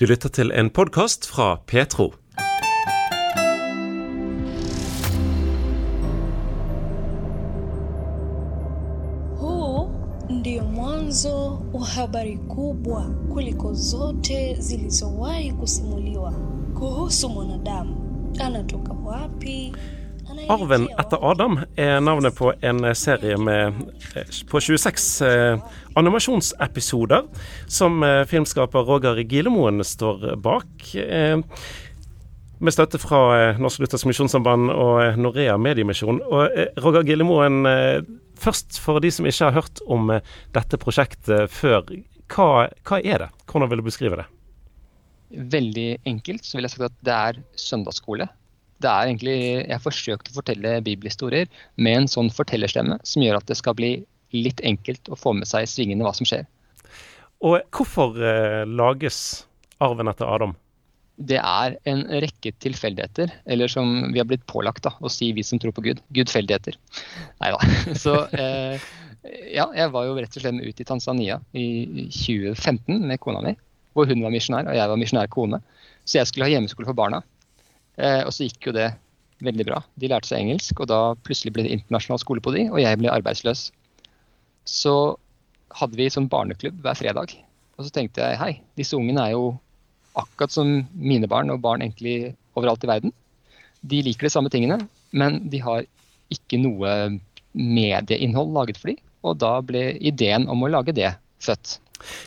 Du lytter til en podkast fra Petro. Huu ndio mwanzo wa habari kubwa kuliko zote zilizowahi kusimuliwa kuhusu mwanadamu. Anatoka wapi? Arven etter Adam er navnet på en serie med, eh, på 26 eh, animasjonsepisoder som eh, filmskaper Roger Gilemoen står bak. Med støtte fra Norsk Luthersk Misjonssamband og Norea Mediemisjon. Og Roger Gillemoen, eh, først for de som ikke har hørt om dette prosjektet før. Hva, hva er det? Hvordan vil du beskrive det? Veldig enkelt så vil jeg sagt at det er søndagsskole. Det er egentlig, Jeg forsøkte å fortelle bibelhistorier med en sånn fortellerstemme som gjør at det skal bli litt enkelt å få med seg svingende svingene hva som skjer. Og hvorfor eh, lages Arven etter Adam? Det er en rekke tilfeldigheter, eller som vi har blitt pålagt da, å si vi som tror på Gud. Gudfeldigheter. Nei da. Så eh, ja, jeg var jo rett og slett ute i Tanzania i 2015 med kona mi. Hvor hun var misjonær, og jeg var misjonær kone. Så jeg skulle ha hjemmeskole for barna. Eh, og så gikk jo det veldig bra. De lærte seg engelsk, og da plutselig ble det internasjonal skole på de, og jeg ble arbeidsløs. Så hadde vi sånn barneklubb hver fredag. Og så tenkte jeg hei, disse ungene er jo akkurat som mine barn og barn egentlig overalt i verden. De liker de samme tingene, men de har ikke noe medieinnhold laget for dem. Og da ble ideen om å lage det født.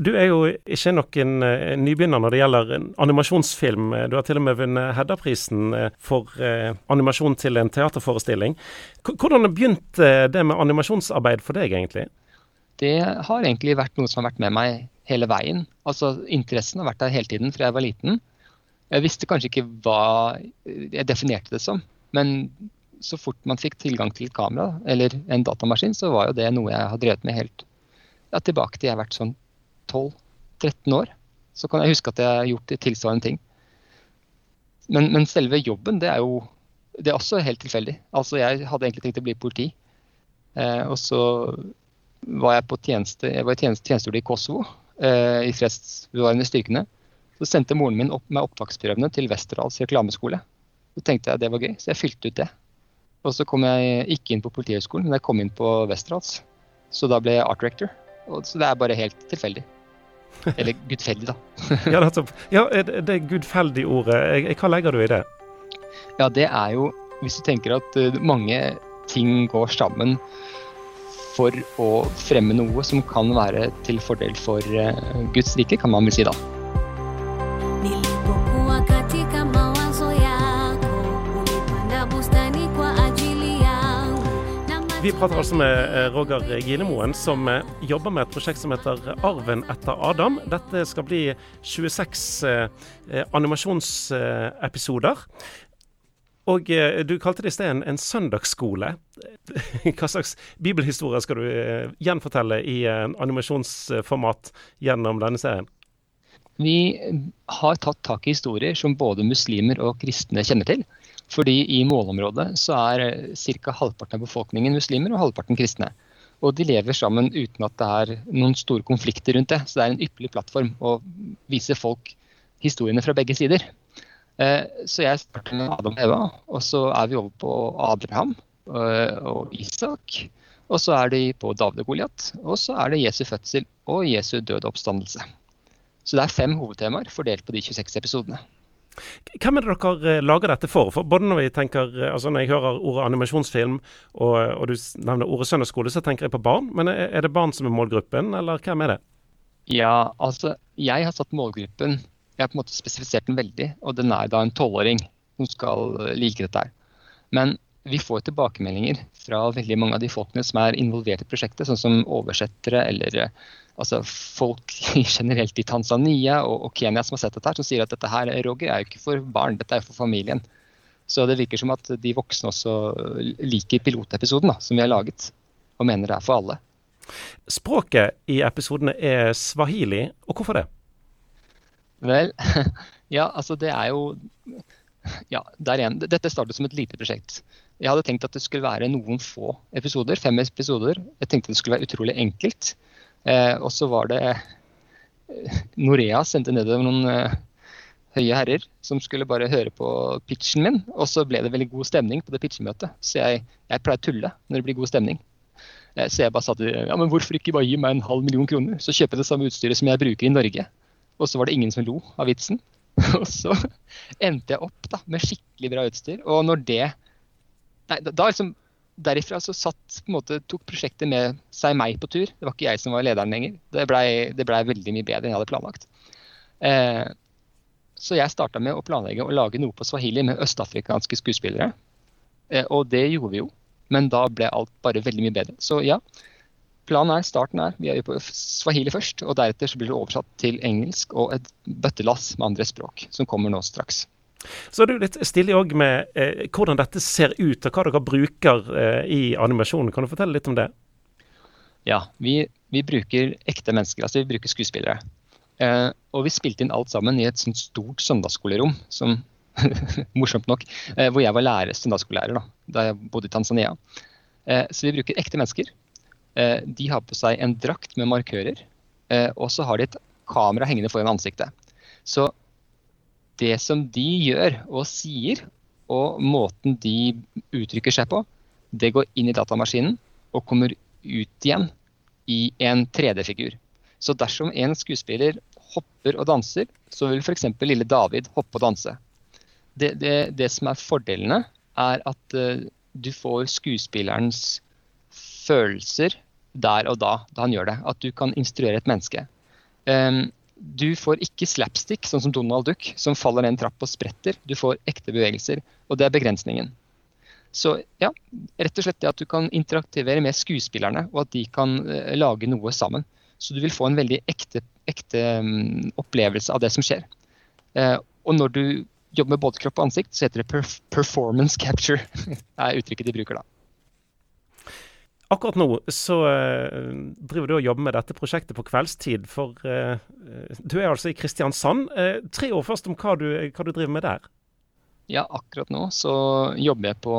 Du er jo ikke noen eh, nybegynner når det gjelder animasjonsfilm. Du har til og med vunnet Hedda-prisen eh, for eh, animasjon til en teaterforestilling. Hvordan begynte det med animasjonsarbeid for deg, egentlig? Det har egentlig vært noe som har vært med meg hele veien. Altså Interessen har vært der hele tiden fra jeg var liten. Jeg visste kanskje ikke hva jeg definerte det som, men så fort man fikk tilgang til et kamera eller en datamaskin, så var jo det noe jeg har drevet med helt ja, tilbake til jeg har vært sånn 12-13 år. Så kan jeg huske at jeg har gjort tilsvarende ting. Men, men selve jobben, det er jo det er også helt tilfeldig. Altså Jeg hadde egentlig tenkt å bli politi. Eh, og så var jeg på tjeneste, jeg var i tjeneste, tjenestegjorde i Kosovo, eh, i fredsbevarende styrkene. Så sendte moren min opp med opptaksprøvene til Westerdals reklameskole. Så tenkte jeg det var gøy, så jeg fylte ut det. Og så kom jeg ikke inn på Politihøgskolen, men jeg kom inn på Westerdals. Så da ble jeg art director. Og, så det er bare helt tilfeldig. Eller gudfeldig, da. Ja, nettopp. Ja, det, er gudfeldig ordet. Hva legger du i det? Ja, det er jo Hvis du tenker at eh, mange ting går sammen for å fremme noe som kan være til fordel for eh, Guds rike, kan man vel si da. Vi prater altså med eh, Roger Gilemoen, som eh, jobber med et prosjekt som heter Arven etter Adam. Dette skal bli 26 eh, animasjonsepisoder. Og du kalte det i sted en, en søndagsskole. Hva slags bibelhistorie skal du gjenfortelle i animasjonsformat gjennom denne serien? Vi har tatt tak i historier som både muslimer og kristne kjenner til. Fordi i målområdet så er ca. halvparten av befolkningen muslimer og halvparten kristne. Og de lever sammen uten at det er noen store konflikter rundt det. Så det er en ypperlig plattform å vise folk historiene fra begge sider. Eh, Så jeg starter med Adam og Eva, og så er vi over på Abraham eh, og Isak. Og så er de på David og Goliat, og så er det Jesu fødsel og Jesu døde oppstandelse. Så det er fem hovedtemaer fordelt på de 26 episodene. Hvem er det dere eh, lager dette for? for både når, vi tenker, eh, altså når jeg hører ordet animasjonsfilm og, og du nevner ordet søndagsskole, så tenker jeg på barn. Men er det barn som er målgruppen, eller hvem er det? Ja, altså, jeg har satt målgruppen Jeg har på en måte spesifisert den veldig, og den er da en tolvåring som skal eh, like dette her. Men vi får tilbakemeldinger fra veldig mange av de folkene som er involvert i prosjektet, sånn som oversettere eller eh, altså folk generelt i Tanzania og, og Kenya som har sett dette her, som sier at dette her, Roger, er jo ikke for barn, dette er jo for familien. Så det virker som at de voksne også liker pilotepisoden da, som vi har laget, og mener det er for alle. Språket i episodene er swahili, og hvorfor det? Vel, ja, altså det er jo Ja, der igjen. Dette startet som et lite prosjekt. Jeg hadde tenkt at det skulle være noen få episoder, fem episoder. Jeg tenkte det skulle være utrolig enkelt. Eh, og så var det eh, Norea sendte nedover noen, eh, høye herrer som skulle bare høre på pitchen min. Og så ble det veldig god stemning på det pitchemøtet. Så jeg, jeg pleier å tulle når det blir god stemning. Eh, Så jeg bare sa til ja, men hvorfor ikke bare gi meg en halv million kroner, så kjøper jeg det samme utstyret som jeg bruker i Norge. Og så var det ingen som lo av vitsen. Og så endte jeg opp da, med skikkelig bra utstyr. Og når det Nei, da, da liksom Derifra så satt, på en måte, tok prosjektet med seg meg på tur. Det var ikke jeg som var lederen lenger. Det blei ble veldig mye bedre enn jeg hadde planlagt. Eh, så jeg starta med å planlegge å lage noe på swahili med østafrikanske skuespillere. Eh, og det gjorde vi jo, men da ble alt bare veldig mye bedre. Så ja, planen er, starten er, vi er på swahili først, og deretter så blir det oversatt til engelsk og et bøttelass med andre språk, som kommer nå straks. Så er jo litt stille òg med eh, hvordan dette ser ut, og hva dere bruker eh, i animasjonen. Kan du fortelle litt om det? Ja, vi, vi bruker ekte mennesker, altså vi bruker skuespillere. Eh, og vi spilte inn alt sammen i et sånt stort søndagsskolerom, som morsomt nok, eh, hvor jeg var lærer, søndagsskolelærer da, da jeg bodde i Tanzania. Eh, så vi bruker ekte mennesker. Eh, de har på seg en drakt med markører, og så har de et kamera hengende foran ansiktet. Så det som de gjør og sier, og måten de uttrykker seg på, det går inn i datamaskinen og kommer ut igjen i en 3D-figur. Så dersom en skuespiller hopper og danser, så vil f.eks. lille David hoppe og danse. Det, det, det som er fordelene, er at eh, du får skuespillerens følelser der og da, da han gjør det. At du kan instruere et menneske. Um, du får ikke slapstick, sånn som Donald Duck, som faller ned en trapp og spretter. Du får ekte bevegelser, og det er begrensningen. Så ja, rett og slett det at du kan interaktivere med skuespillerne, og at de kan uh, lage noe sammen. Så du vil få en veldig ekte, ekte um, opplevelse av det som skjer. Uh, og når du jobber med både kropp og ansikt, så heter det perf performance capture. det er uttrykket de bruker da. Akkurat nå så eh, driver du og jobber med dette prosjektet på kveldstid, for eh, du er altså i Kristiansand. Eh, tre år først om hva du, hva du driver med der. Ja, akkurat nå så jobber jeg på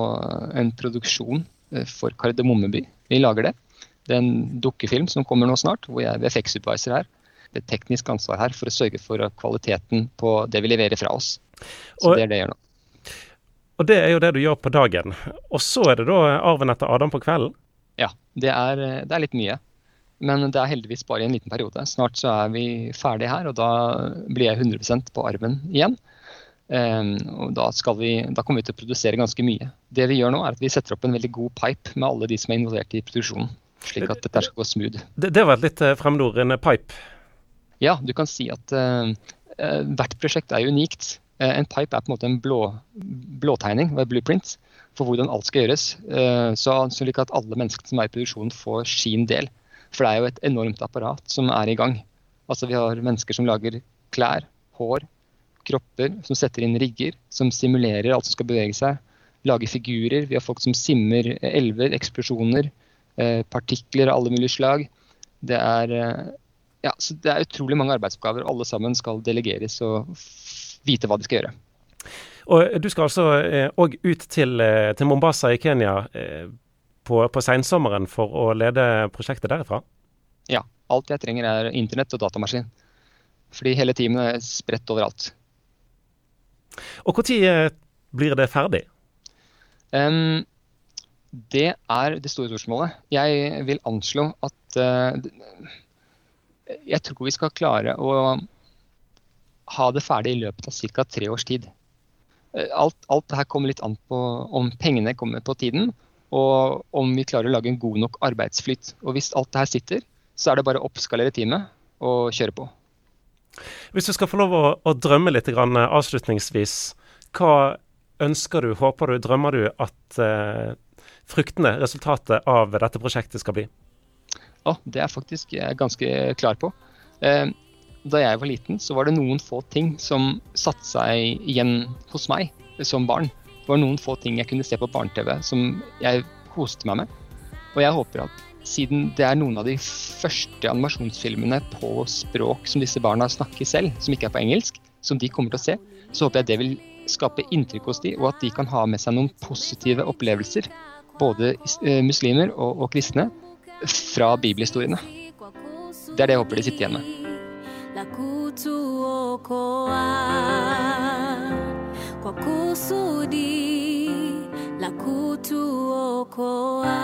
en produksjon for Kardemommeby. Vi lager det. Det er en dukkefilm som kommer nå snart, hvor jeg er VFX-supervisor her. Det er teknisk ansvar her for å sørge for kvaliteten på det vi leverer fra oss. Så Og- det er det jeg gjør nå. Og det er jo det du gjør på dagen. Og så er det da arven etter Adam på kvelden. Ja, det er, eh, det er litt mye. Men det er heldigvis bare i en liten periode. Snart så er vi ferdige her, og da blir jeg 100% på armen igjen. Um, og da, skal vi, da kommer vi til å produsere ganske mye. Det vi gjør nå, er at vi setter opp en veldig god pipe med alle de som er involvert i produksjonen. Slik at dette skal gå smooth. Det, det var et litt eh, fremmedord, en pipe. Ja, du kan si at eh, hvert prosjekt er unikt. En pipe er på en måte en blå, blåtegning, en blueprint, for hvordan alt skal gjøres. Eh, så slik at alle menneskene som er i produksjonen får sin del. For det er jo et enormt apparat som er i gang. Altså Vi har mennesker som lager klær, hår, kropper, som setter inn rigger, som simulerer alt som skal bevege seg. Lager figurer. Vi har folk som simmer elver, eksplosjoner, eh, partikler av alle mulige slag. Det er, eh, ja, det er utrolig mange arbeidsoppgaver. Alle sammen skal delegeres og vite hva de skal gjøre. Og du skal altså òg ut til, eh, til Mombasa i Kenya eh, på, på sensommeren for å lede prosjektet derifra. Ja, alt jeg trenger er internett og datamaskin. Fordi hele teamet er spredt overalt. Og når blir det ferdig? Um, det er det store spørsmålet. Jeg vil anslå at uh, Jeg tror vi skal klare å ha det ferdig i løpet av ca. tre års tid. Eh, Alt, alt det her kommer litt an på om pengene kommer på tiden, og om vi klarer å lage en god nok arbeidsflyt. Og hvis alt det her sitter, så er det bare å oppskalere teamet og kjøre på. Hvis du skal få lov å, å drømme litt grann, eh, avslutningsvis, hva ønsker du, håper du, drømmer du at eh, fruktene, resultatet av dette prosjektet skal bli? Ja, det er faktisk jeg ganske klar på. Eh, Da jeg var liten, så var det noen få ting som satte seg igjen hos meg som barn. Det var noen få ting jeg kunne se på barne-TV som jeg koste meg med. Og jeg håper at siden det er noen av de første animasjonsfilmene på språk som disse barna snakker selv, som ikke er på engelsk, som de kommer til å se, så håper jeg det vil skape inntrykk hos de, og at de kan ha med seg noen positive opplevelser, både eh, muslimer og, og kristne, fra bibelhistoriene. Det er det jeg håper de sitter igjen med. la kutuokoa. Kwa kusudi la kutuokoa.